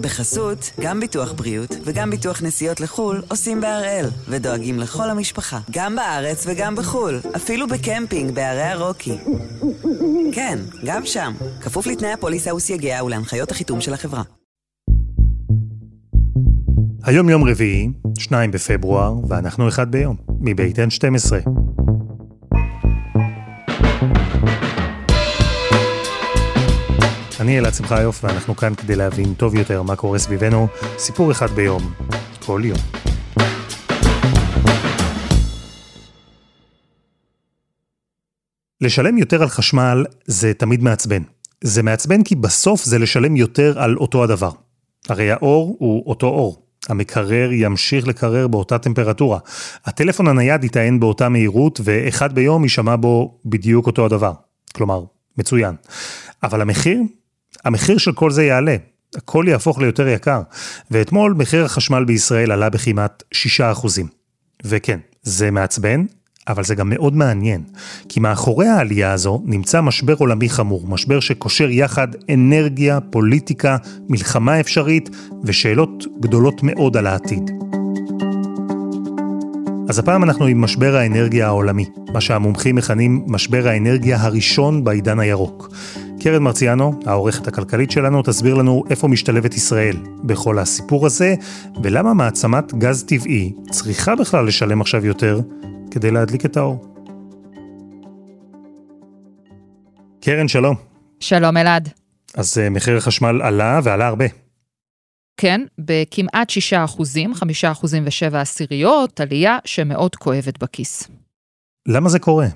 בחסות, גם ביטוח בריאות וגם ביטוח נסיעות לחו"ל עושים בהראל, ודואגים לכל המשפחה, גם בארץ וגם בחו"ל, אפילו בקמפינג בערי הרוקי. כן, גם שם, כפוף לתנאי הפוליסה וסייגיה ולהנחיות החיתום של החברה. היום יום רביעי, 2 בפברואר, ואנחנו אחד ביום, מבית N12. אני אלעד שמחיוף, ואנחנו כאן כדי להבין טוב יותר מה קורה סביבנו, סיפור אחד ביום, כל יום. לשלם יותר על חשמל זה תמיד מעצבן. זה מעצבן כי בסוף זה לשלם יותר על אותו הדבר. הרי האור הוא אותו אור. המקרר ימשיך לקרר באותה טמפרטורה. הטלפון הנייד יטען באותה מהירות, ואחד ביום יישמע בו בדיוק אותו הדבר. כלומר, מצוין. אבל המחיר? המחיר של כל זה יעלה. הכל יהפוך ליותר יקר. ואתמול מחיר החשמל בישראל עלה בכמעט 6%. וכן, זה מעצבן, אבל זה גם מאוד מעניין, כי מאחורי העלייה הזו נמצא משבר עולמי חמור, משבר שקושר יחד אנרגיה, פוליטיקה, מלחמה אפשרית ושאלות גדולות מאוד על העתיד. אז הפעם אנחנו עם משבר האנרגיה העולמי, מה שהמומחים מכנים משבר האנרגיה הראשון בעידן הירוק. קרן מרציאנו, העורכת הכלכלית שלנו, תסביר לנו איפה משתלבת ישראל בכל הסיפור הזה, ולמה מעצמת גז טבעי צריכה בכלל לשלם עכשיו יותר כדי להדליק את האור. קרן, שלום. שלום אלעד. אז uh, מחיר החשמל עלה ועלה הרבה. כן, בכמעט 6 אחוזים, 5 אחוזים ו-7 עשיריות, עלייה שמאוד כואבת בכיס. למה זה קורה?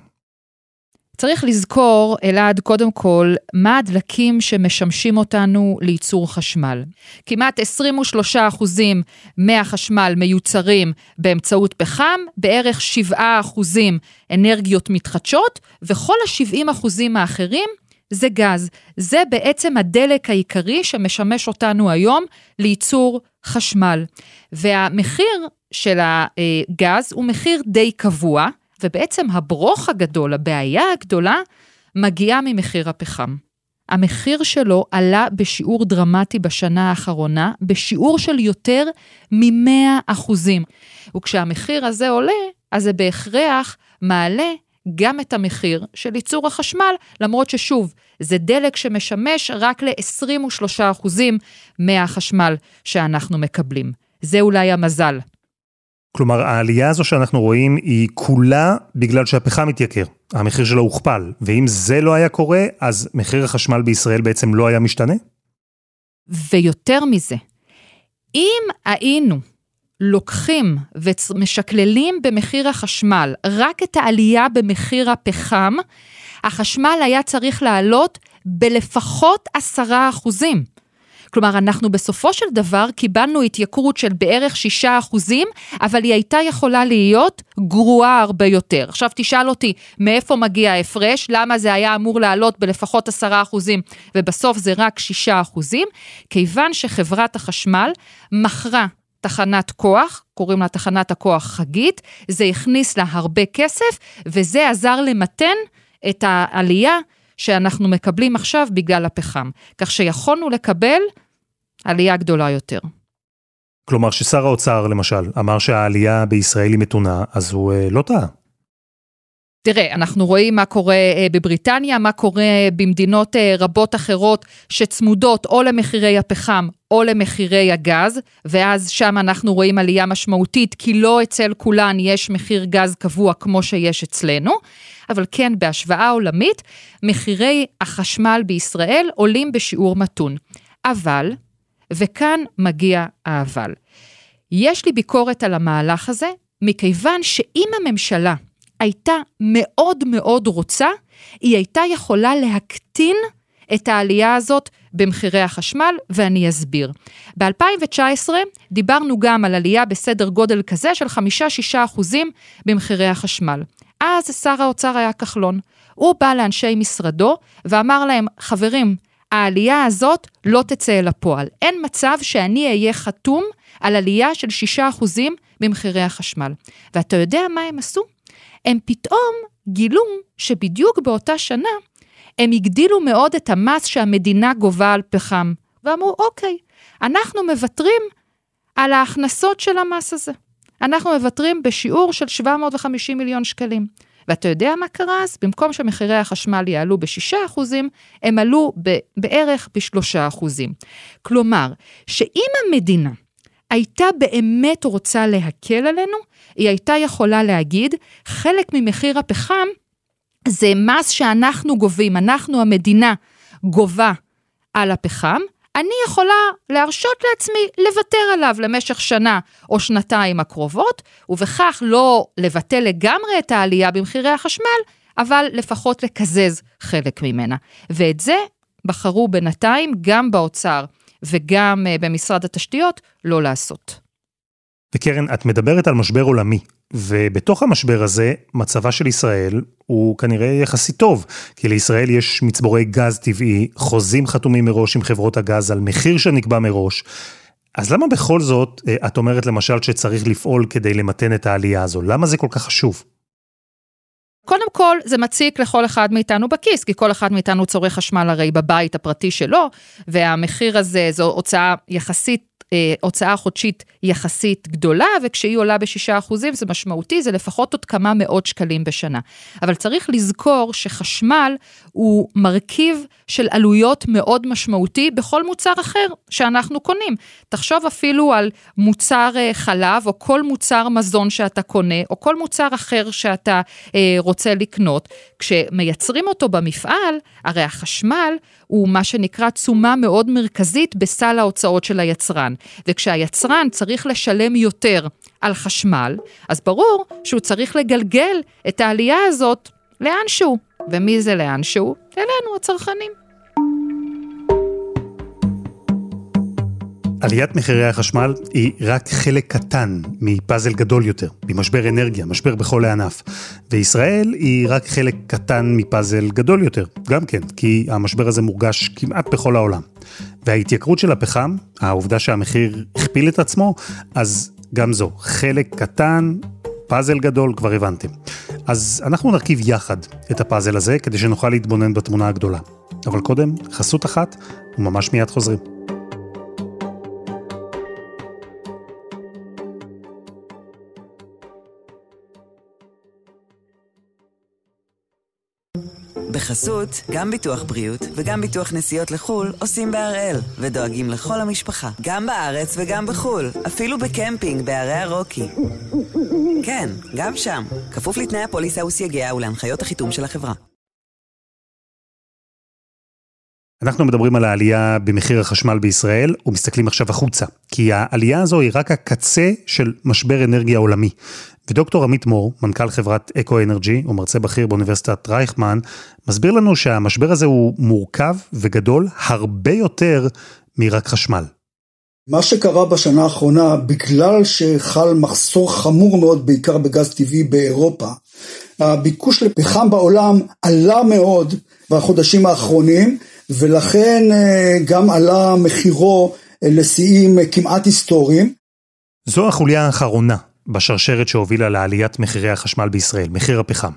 צריך לזכור, אלעד, קודם כל, מה הדלקים שמשמשים אותנו לייצור חשמל. כמעט 23 אחוזים מהחשמל מיוצרים באמצעות פחם, בערך 7 אחוזים אנרגיות מתחדשות, וכל ה-70 אחוזים האחרים זה גז. זה בעצם הדלק העיקרי שמשמש אותנו היום לייצור חשמל. והמחיר של הגז הוא מחיר די קבוע. ובעצם הברוך הגדול, הבעיה הגדולה, מגיעה ממחיר הפחם. המחיר שלו עלה בשיעור דרמטי בשנה האחרונה, בשיעור של יותר מ-100 אחוזים. וכשהמחיר הזה עולה, אז זה בהכרח מעלה גם את המחיר של ייצור החשמל, למרות ששוב, זה דלק שמשמש רק ל-23 אחוזים מהחשמל שאנחנו מקבלים. זה אולי המזל. כלומר, העלייה הזו שאנחנו רואים היא כולה בגלל שהפחם מתייקר. המחיר שלו הוכפל, ואם זה לא היה קורה, אז מחיר החשמל בישראל בעצם לא היה משתנה? ויותר מזה, אם היינו לוקחים ומשקללים במחיר החשמל רק את העלייה במחיר הפחם, החשמל היה צריך לעלות בלפחות עשרה אחוזים. כלומר, אנחנו בסופו של דבר קיבלנו התייקרות של בערך 6 אחוזים, אבל היא הייתה יכולה להיות גרועה הרבה יותר. עכשיו תשאל אותי, מאיפה מגיע ההפרש? למה זה היה אמור לעלות בלפחות 10 אחוזים, ובסוף זה רק 6 אחוזים? כיוון שחברת החשמל מכרה תחנת כוח, קוראים לה תחנת הכוח חגית, זה הכניס לה הרבה כסף, וזה עזר למתן את העלייה שאנחנו מקבלים עכשיו בגלל הפחם. כך שיכולנו לקבל עלייה גדולה יותר. כלומר ששר האוצר למשל אמר שהעלייה בישראל היא מתונה, אז הוא אה, לא טעה. תראה, אנחנו רואים מה קורה אה, בבריטניה, מה קורה במדינות אה, רבות אחרות שצמודות או למחירי הפחם או למחירי הגז, ואז שם אנחנו רואים עלייה משמעותית, כי לא אצל כולן יש מחיר גז קבוע כמו שיש אצלנו, אבל כן, בהשוואה עולמית, מחירי החשמל בישראל עולים בשיעור מתון. אבל וכאן מגיע האבל. יש לי ביקורת על המהלך הזה, מכיוון שאם הממשלה הייתה מאוד מאוד רוצה, היא הייתה יכולה להקטין את העלייה הזאת במחירי החשמל, ואני אסביר. ב-2019 דיברנו גם על עלייה בסדר גודל כזה של 5-6 אחוזים במחירי החשמל. אז שר האוצר היה כחלון. הוא בא לאנשי משרדו ואמר להם, חברים, העלייה הזאת לא תצא אל הפועל. אין מצב שאני אהיה חתום על עלייה של 6% במחירי החשמל. ואתה יודע מה הם עשו? הם פתאום גילו שבדיוק באותה שנה הם הגדילו מאוד את המס שהמדינה גובה על פחם. ואמרו, אוקיי, אנחנו מוותרים על ההכנסות של המס הזה. אנחנו מוותרים בשיעור של 750 מיליון שקלים. ואתה יודע מה קרה אז? במקום שמחירי החשמל יעלו ב-6%, הם עלו בערך ב-3%. כלומר, שאם המדינה הייתה באמת רוצה להקל עלינו, היא הייתה יכולה להגיד, חלק ממחיר הפחם זה מס שאנחנו גובים, אנחנו המדינה גובה על הפחם, אני יכולה להרשות לעצמי לוותר עליו למשך שנה או שנתיים הקרובות, ובכך לא לבטל לגמרי את העלייה במחירי החשמל, אבל לפחות לקזז חלק ממנה. ואת זה בחרו בינתיים גם באוצר וגם אה, במשרד התשתיות לא לעשות. וקרן, את מדברת על משבר עולמי, ובתוך המשבר הזה, מצבה של ישראל הוא כנראה יחסית טוב, כי לישראל יש מצבורי גז טבעי, חוזים חתומים מראש עם חברות הגז על מחיר שנקבע מראש. אז למה בכל זאת אה, את אומרת למשל שצריך לפעול כדי למתן את העלייה הזו? למה זה כל כך חשוב? קודם כל, זה מציק לכל אחד מאיתנו בכיס, כי כל אחד מאיתנו צורך חשמל הרי בבית הפרטי שלו, והמחיר הזה זו הוצאה יחסית אה, הוצאה חודשית יחסית גדולה, וכשהיא עולה ב-6% זה משמעותי, זה לפחות עוד כמה מאות שקלים בשנה. אבל צריך לזכור שחשמל הוא מרכיב של עלויות מאוד משמעותי בכל מוצר אחר שאנחנו קונים. תחשוב אפילו על מוצר אה, חלב, או כל מוצר מזון שאתה קונה, או כל מוצר אחר שאתה אה, רוצה לקנות. כשמייצרים אותו במפעל, הרי החשמל הוא מה שנקרא תשומה מאוד מרכזית בסל ההוצאות של היצרן. וכשהיצרן צריך לשלם יותר על חשמל, אז ברור שהוא צריך לגלגל את העלייה הזאת לאנשהו. ומי זה לאנשהו? אלינו, הצרכנים. עליית מחירי החשמל היא רק חלק קטן מפאזל גדול יותר, ממשבר אנרגיה, משבר בכל הענף. וישראל היא רק חלק קטן מפאזל גדול יותר, גם כן, כי המשבר הזה מורגש כמעט בכל העולם. וההתייקרות של הפחם, העובדה שהמחיר הכפיל את עצמו, אז גם זו, חלק קטן, פאזל גדול, כבר הבנתם. אז אנחנו נרכיב יחד את הפאזל הזה, כדי שנוכל להתבונן בתמונה הגדולה. אבל קודם, חסות אחת, וממש מיד חוזרים. בחסות, גם ביטוח בריאות וגם ביטוח נסיעות לחו"ל עושים בהראל, ודואגים לכל המשפחה, גם בארץ וגם בחו"ל, אפילו בקמפינג בערי הרוקי. כן, גם שם, כפוף לתנאי הפוליסה וסייגיה ולהנחיות החיתום של החברה. אנחנו מדברים על העלייה במחיר החשמל בישראל ומסתכלים עכשיו החוצה, כי העלייה הזו היא רק הקצה של משבר אנרגיה עולמי. ודוקטור עמית מור, מנכ"ל חברת אקו אנרג'י ומרצה בכיר באוניברסיטת רייכמן, מסביר לנו שהמשבר הזה הוא מורכב וגדול הרבה יותר מרק חשמל. מה שקרה בשנה האחרונה, בגלל שחל מחסור חמור מאוד בעיקר בגז טבעי באירופה, הביקוש לפחם בעולם עלה מאוד בחודשים האחרונים, ולכן אה, גם עלה מחירו לשיאים אה, כמעט היסטוריים. זו החוליה האחרונה בשרשרת שהובילה לעליית מחירי החשמל בישראל, מחיר הפחם.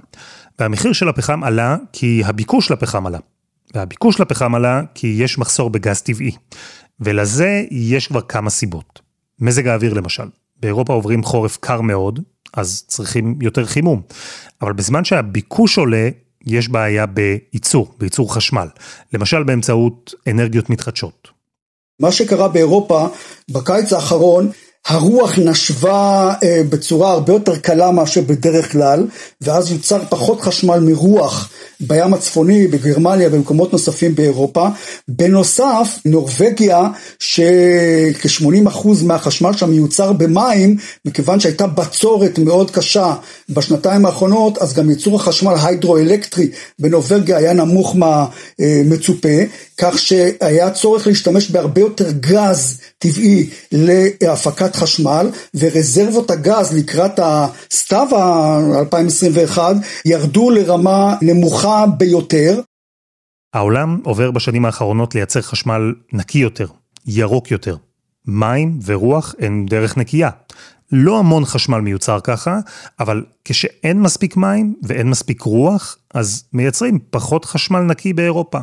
והמחיר של הפחם עלה כי הביקוש לפחם עלה. והביקוש לפחם עלה כי יש מחסור בגז טבעי. ולזה יש כבר כמה סיבות. מזג האוויר למשל. באירופה עוברים חורף קר מאוד, אז צריכים יותר חימום. אבל בזמן שהביקוש עולה, יש בעיה בייצור, בייצור חשמל. למשל באמצעות אנרגיות מתחדשות. מה שקרה באירופה בקיץ האחרון הרוח נשבה אה, בצורה הרבה יותר קלה מאשר בדרך כלל, ואז יוצר פחות חשמל מרוח בים הצפוני, בגרמניה, במקומות נוספים באירופה. בנוסף, נורבגיה, שכ-80% מהחשמל שם מיוצר במים, מכיוון שהייתה בצורת מאוד קשה בשנתיים האחרונות, אז גם ייצור החשמל ההידרואלקטרי בנורבגיה היה נמוך מהמצופה, כך שהיה צורך להשתמש בהרבה יותר גז טבעי להפקת חשמל, ורזרבות הגז לקראת הסתיו ה-2021 ירדו לרמה נמוכה ביותר. העולם עובר בשנים האחרונות לייצר חשמל נקי יותר, ירוק יותר. מים ורוח הם דרך נקייה. לא המון חשמל מיוצר ככה, אבל כשאין מספיק מים ואין מספיק רוח, אז מייצרים פחות חשמל נקי באירופה.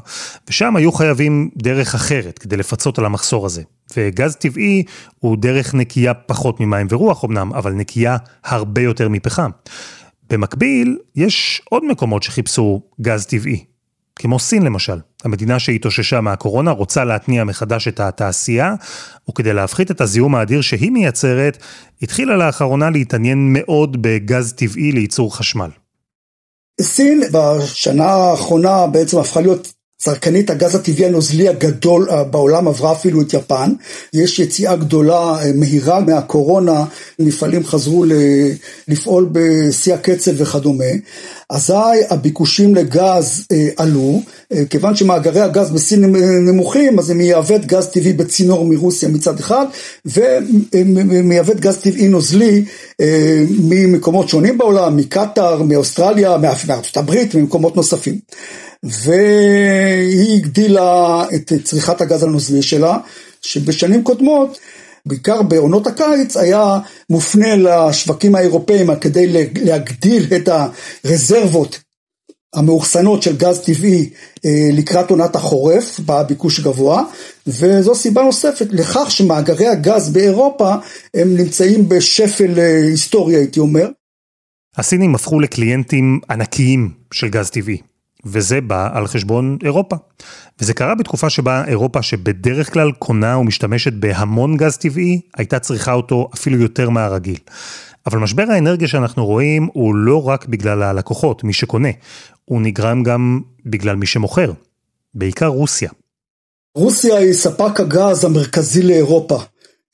ושם היו חייבים דרך אחרת כדי לפצות על המחסור הזה. וגז טבעי הוא דרך נקייה פחות ממים ורוח אמנם, אבל נקייה הרבה יותר מפחם. במקביל, יש עוד מקומות שחיפשו גז טבעי, כמו סין למשל. המדינה שהתאוששה מהקורונה רוצה להתניע מחדש את התעשייה, וכדי להפחית את הזיהום האדיר שהיא מייצרת, התחילה לאחרונה להתעניין מאוד בגז טבעי לייצור חשמל. סין בשנה האחרונה בעצם הפכה להיות צרכנית הגז הטבעי הנוזלי הגדול אה, בעולם עברה אפילו את יפן, יש יציאה גדולה אה, מהירה מהקורונה, מפעלים חזרו לפעול בשיא הקצב וכדומה, אזי הביקושים לגז אה, עלו, כיוון שמאגרי הגז בסין נמוכים אז היא מייבאת גז טבעי בצינור מרוסיה מצד אחד ומייבאת גז טבעי נוזלי ממקומות שונים בעולם, מקטאר, מאוסטרליה, מארצות הברית, ממקומות נוספים. והיא הגדילה את צריכת הגז הנוזלי שלה, שבשנים קודמות, בעיקר בעונות הקיץ, היה מופנה לשווקים האירופאים כדי להגדיל את הרזרבות המאוחסנות של גז טבעי אה, לקראת עונת החורף, בביקוש גבוה, וזו סיבה נוספת לכך שמאגרי הגז באירופה הם נמצאים בשפל אה, היסטורי הייתי אומר. הסינים הפכו לקליינטים ענקיים של גז טבעי. וזה בא על חשבון אירופה. וזה קרה בתקופה שבה אירופה שבדרך כלל קונה ומשתמשת בהמון גז טבעי, הייתה צריכה אותו אפילו יותר מהרגיל. אבל משבר האנרגיה שאנחנו רואים הוא לא רק בגלל הלקוחות, מי שקונה, הוא נגרם גם בגלל מי שמוכר, בעיקר רוסיה. רוסיה היא ספק הגז המרכזי לאירופה.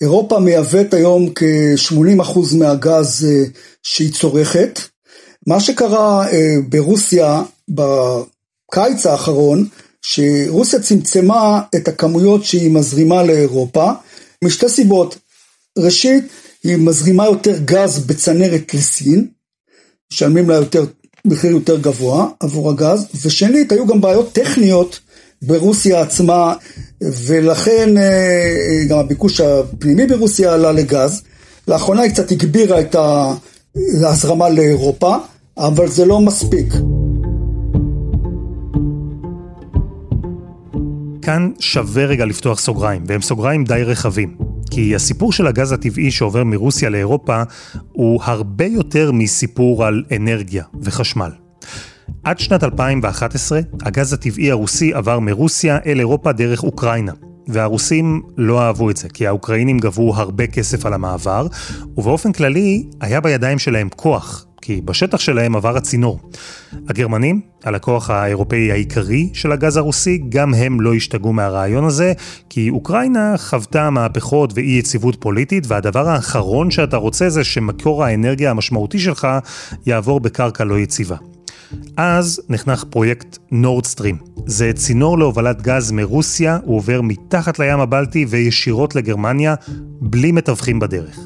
אירופה מייבאת היום כ-80% מהגז אה, שהיא צורכת. מה שקרה אה, ברוסיה בקיץ האחרון, שרוסיה צמצמה את הכמויות שהיא מזרימה לאירופה, משתי סיבות. ראשית, היא מזרימה יותר גז בצנרת לסין, משלמים לה יותר, מחיר יותר גבוה עבור הגז, ושנית, היו גם בעיות טכניות ברוסיה עצמה, ולכן אה, גם הביקוש הפנימי ברוסיה עלה לגז. לאחרונה היא קצת הגבירה את ההזרמה לאירופה, אבל זה לא מספיק. כאן שווה רגע לפתוח סוגריים, והם סוגריים די רחבים. כי הסיפור של הגז הטבעי שעובר מרוסיה לאירופה הוא הרבה יותר מסיפור על אנרגיה וחשמל. עד שנת 2011, הגז הטבעי הרוסי עבר מרוסיה אל אירופה דרך אוקראינה. והרוסים לא אהבו את זה, כי האוקראינים גבו הרבה כסף על המעבר, ובאופן כללי היה בידיים שלהם כוח, כי בשטח שלהם עבר הצינור. הגרמנים, הלקוח האירופאי העיקרי של הגז הרוסי, גם הם לא השתגעו מהרעיון הזה, כי אוקראינה חוותה מהפכות ואי יציבות פוליטית, והדבר האחרון שאתה רוצה זה שמקור האנרגיה המשמעותי שלך יעבור בקרקע לא יציבה. אז נחנך פרויקט נורדסטרים. זה צינור להובלת גז מרוסיה, הוא עובר מתחת לים הבלטי וישירות לגרמניה, בלי מתווכים בדרך.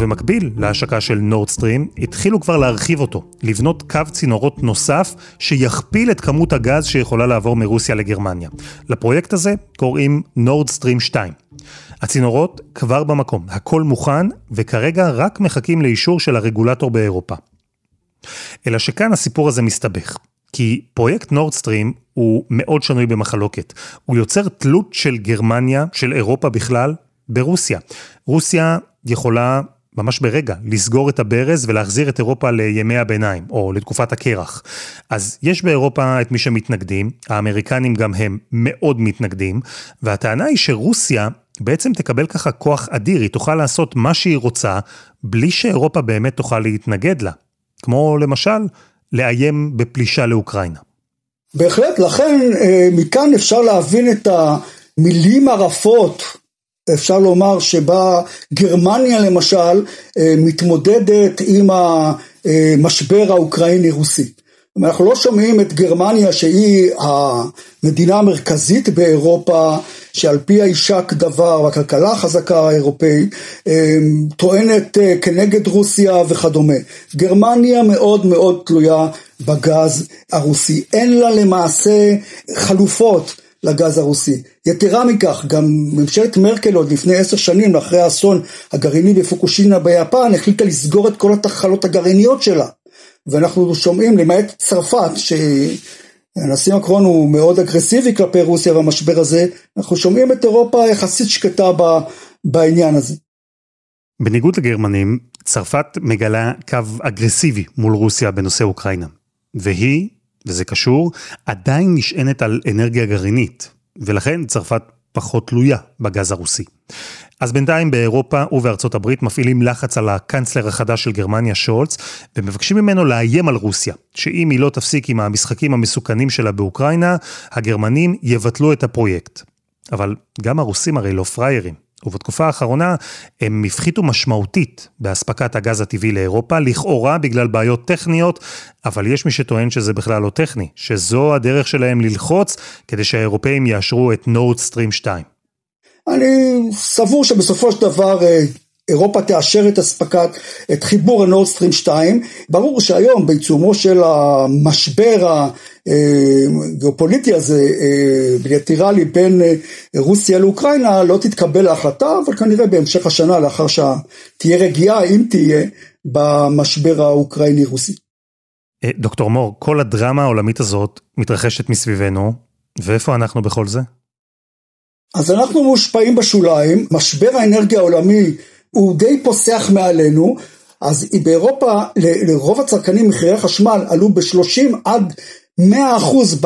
ובמקביל להשקה של נורדסטרים, התחילו כבר להרחיב אותו, לבנות קו צינורות נוסף שיכפיל את כמות הגז שיכולה לעבור מרוסיה לגרמניה. לפרויקט הזה קוראים נורדסטרים 2. הצינורות כבר במקום, הכל מוכן, וכרגע רק מחכים לאישור של הרגולטור באירופה. אלא שכאן הסיפור הזה מסתבך. כי פרויקט נורדסטרים הוא מאוד שנוי במחלוקת. הוא יוצר תלות של גרמניה, של אירופה בכלל, ברוסיה. רוסיה יכולה ממש ברגע, לסגור את הברז ולהחזיר את אירופה לימי הביניים, או לתקופת הקרח. אז יש באירופה את מי שמתנגדים, האמריקנים גם הם מאוד מתנגדים, והטענה היא שרוסיה בעצם תקבל ככה כוח אדיר, היא תוכל לעשות מה שהיא רוצה, בלי שאירופה באמת תוכל להתנגד לה. כמו למשל, לאיים בפלישה לאוקראינה. בהחלט, לכן אה, מכאן אפשר להבין את המילים הרפות אפשר לומר שבה גרמניה למשל אה, מתמודדת עם המשבר האוקראיני-רוסי. אנחנו לא שומעים את גרמניה שהיא המדינה המרכזית באירופה שעל פי הישק דבר והכלכלה החזקה האירופאית אה, טוענת אה, כנגד רוסיה וכדומה. גרמניה מאוד מאוד תלויה בגז הרוסי. אין לה למעשה חלופות לגז הרוסי. יתרה מכך, גם ממשלת מרקל עוד לפני עשר שנים, אחרי האסון הגרעיני בפוקושינה ביפן, החליטה לסגור את כל התחלות הגרעיניות שלה. ואנחנו שומעים, למעט צרפת, שהנשיא מקרון הוא מאוד אגרסיבי כלפי רוסיה במשבר הזה, אנחנו שומעים את אירופה יחסית שקטה בעניין הזה. בניגוד לגרמנים, צרפת מגלה קו אגרסיבי מול רוסיה בנושא אוקראינה. והיא, וזה קשור, עדיין נשענת על אנרגיה גרעינית, ולכן צרפת פחות תלויה בגז הרוסי. אז בינתיים באירופה ובארצות הברית מפעילים לחץ על הקנצלר החדש של גרמניה שולץ, ומבקשים ממנו לאיים על רוסיה, שאם היא לא תפסיק עם המשחקים המסוכנים שלה באוקראינה, הגרמנים יבטלו את הפרויקט. אבל גם הרוסים הרי לא פראיירים. ובתקופה האחרונה הם הפחיתו משמעותית באספקת הגז הטבעי לאירופה, לכאורה בגלל בעיות טכניות, אבל יש מי שטוען שזה בכלל לא טכני, שזו הדרך שלהם ללחוץ כדי שהאירופאים יאשרו את נורד סטרים 2. אני סבור שבסופו של דבר אה, אירופה תאשר את אספקת, את חיבור הנורדסטרים 2. ברור שהיום בעיצומו של המשבר הגיאופוליטי הזה, אה, בילטרלי בין אה, רוסיה לאוקראינה, לא תתקבל ההחלטה, אבל כנראה בהמשך השנה, לאחר שתהיה רגיעה, אם תהיה, במשבר האוקראיני-רוסי. דוקטור מור, כל הדרמה העולמית הזאת מתרחשת מסביבנו, ואיפה אנחנו בכל זה? אז אנחנו מושפעים בשוליים, משבר האנרגיה העולמי הוא די פוסח מעלינו, אז באירופה לרוב הצרכנים מחירי החשמל עלו ב-30 עד 100 אחוז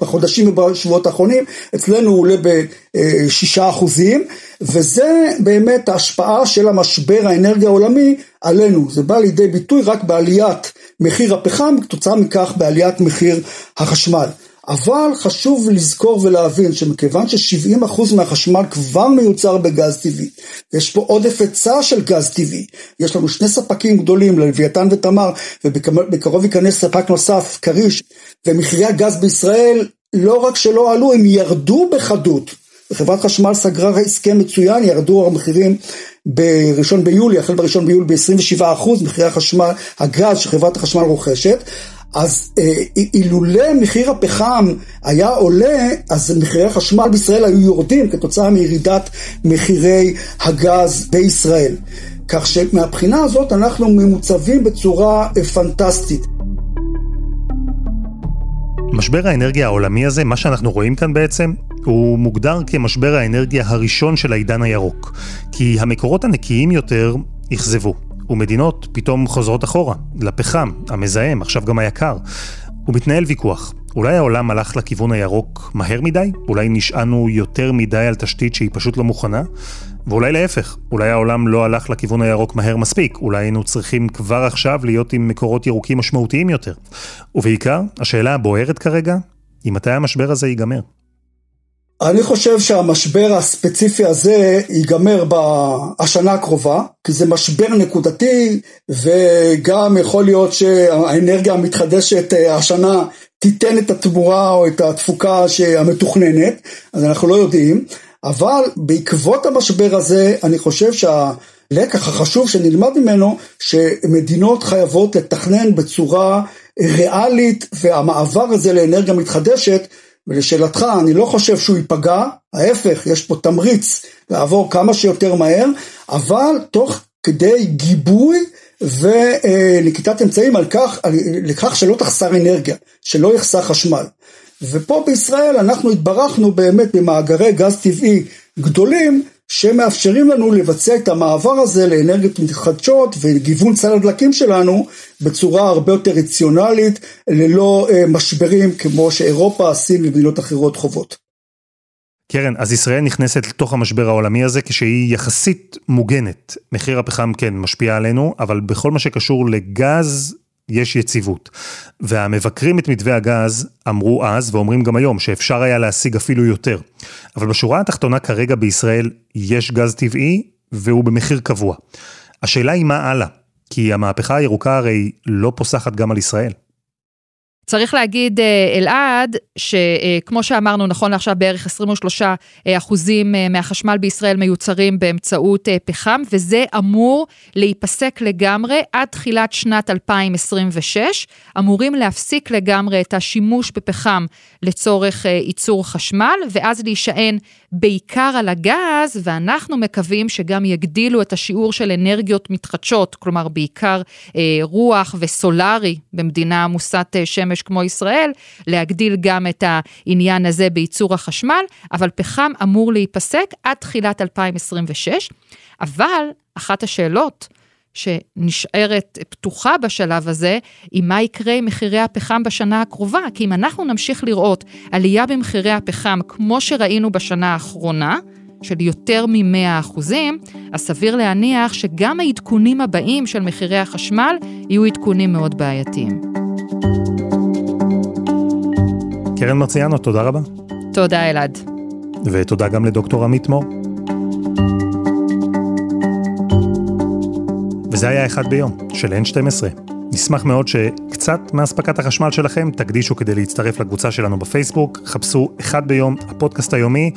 בחודשים ובשבועות האחרונים, אצלנו הוא עולה ב-6 אחוזים, וזה באמת ההשפעה של המשבר האנרגיה העולמי עלינו, זה בא לידי ביטוי רק בעליית מחיר הפחם, כתוצאה מכך בעליית מחיר החשמל. אבל חשוב לזכור ולהבין שמכיוון ש-70% מהחשמל כבר מיוצר בגז טבעי, יש פה עודף היצע של גז טבעי, יש לנו שני ספקים גדולים, לוויתן ותמר, ובקרוב ייכנס ספק נוסף, כריש, ומחירי הגז בישראל לא רק שלא עלו, הם ירדו בחדות. חברת חשמל סגרה הסכם מצוין, ירדו המחירים בראשון ביולי, החל בראשון ביולי ב-27% מחירי החשמל, הגז שחברת החשמל רוכשת, אז אה, אילולא מחיר הפחם היה עולה, אז מחירי החשמל בישראל היו יורדים כתוצאה מירידת מחירי הגז בישראל. כך שמבחינה הזאת אנחנו ממוצבים בצורה אה, פנטסטית. משבר האנרגיה העולמי הזה, מה שאנחנו רואים כאן בעצם, הוא מוגדר כמשבר האנרגיה הראשון של העידן הירוק. כי המקורות הנקיים יותר אכזבו. ומדינות פתאום חוזרות אחורה, לפחם, המזהם, עכשיו גם היקר. ומתנהל ויכוח. אולי העולם הלך לכיוון הירוק מהר מדי? אולי נשענו יותר מדי על תשתית שהיא פשוט לא מוכנה? ואולי להפך, אולי העולם לא הלך לכיוון הירוק מהר מספיק, אולי היינו צריכים כבר עכשיו להיות עם מקורות ירוקים משמעותיים יותר. ובעיקר, השאלה הבוערת כרגע, היא מתי המשבר הזה ייגמר. אני חושב שהמשבר הספציפי הזה ייגמר בשנה הקרובה, כי זה משבר נקודתי, וגם יכול להיות שהאנרגיה המתחדשת אה, השנה תיתן את התמורה או את התפוקה המתוכננת, אז אנחנו לא יודעים, אבל בעקבות המשבר הזה, אני חושב שהלקח החשוב שנלמד ממנו, שמדינות חייבות לתכנן בצורה ריאלית, והמעבר הזה לאנרגיה מתחדשת, ולשאלתך, אני לא חושב שהוא ייפגע, ההפך, יש פה תמריץ לעבור כמה שיותר מהר, אבל תוך כדי גיבוי ונקיטת אמצעים על כך, לכך שלא תחסר אנרגיה, שלא יחסר חשמל. ופה בישראל אנחנו התברכנו באמת במאגרי גז טבעי גדולים, שמאפשרים לנו לבצע את המעבר הזה לאנרגיות מתחדשות וגיוון סל הדלקים שלנו בצורה הרבה יותר רציונלית, ללא אה, משברים כמו שאירופה, סין ומדינות אחרות חוות. קרן, אז ישראל נכנסת לתוך המשבר העולמי הזה כשהיא יחסית מוגנת. מחיר הפחם כן משפיע עלינו, אבל בכל מה שקשור לגז, יש יציבות. והמבקרים את מתווה הגז אמרו אז, ואומרים גם היום, שאפשר היה להשיג אפילו יותר. אבל בשורה התחתונה כרגע בישראל יש גז טבעי, והוא במחיר קבוע. השאלה היא מה הלאה, כי המהפכה הירוקה הרי לא פוסחת גם על ישראל. צריך להגיד, אה, אלעד, שכמו שאמרנו, נכון לעכשיו בערך 23 אה, אחוזים אה, מהחשמל בישראל מיוצרים באמצעות פחם, וזה אמור להיפסק לגמרי עד תחילת שנת 2026. אמורים להפסיק לגמרי את השימוש בפחם לצורך ייצור חשמל, ואז להישען בעיקר על הגז, ואנחנו מקווים שגם יגדילו את השיעור של אנרגיות מתחדשות, כלומר בעיקר רוח וסולארי במדינה עמוסת שמש. שמש כמו ישראל, להגדיל גם את העניין הזה בייצור החשמל, אבל פחם אמור להיפסק עד תחילת 2026. אבל אחת השאלות שנשארת פתוחה בשלב הזה, היא מה יקרה עם מחירי הפחם בשנה הקרובה. כי אם אנחנו נמשיך לראות עלייה במחירי הפחם כמו שראינו בשנה האחרונה, של יותר מ-100 אחוזים, אז סביר להניח שגם העדכונים הבאים של מחירי החשמל יהיו עדכונים מאוד בעייתיים. קרן מרציאנו, תודה רבה. תודה אלעד. ותודה גם לדוקטור עמית מור. וזה היה אחד ביום, של N12. נשמח מאוד שקצת מאספקת החשמל שלכם תקדישו כדי להצטרף לקבוצה שלנו בפייסבוק, חפשו אחד ביום, הפודקאסט היומי,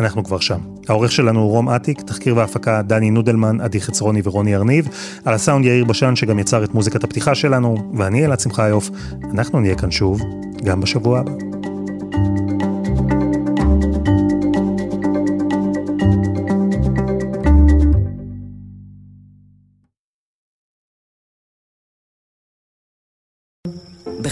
אנחנו כבר שם. העורך שלנו הוא רום אטיק, תחקיר והפקה דני נודלמן, עדי חצרוני ורוני ארניב, על הסאונד יאיר בשן שגם יצר את מוזיקת הפתיחה שלנו, ואני אלעד שמחיוף, אנחנו נהיה כאן שוב, גם בשבוע הבא.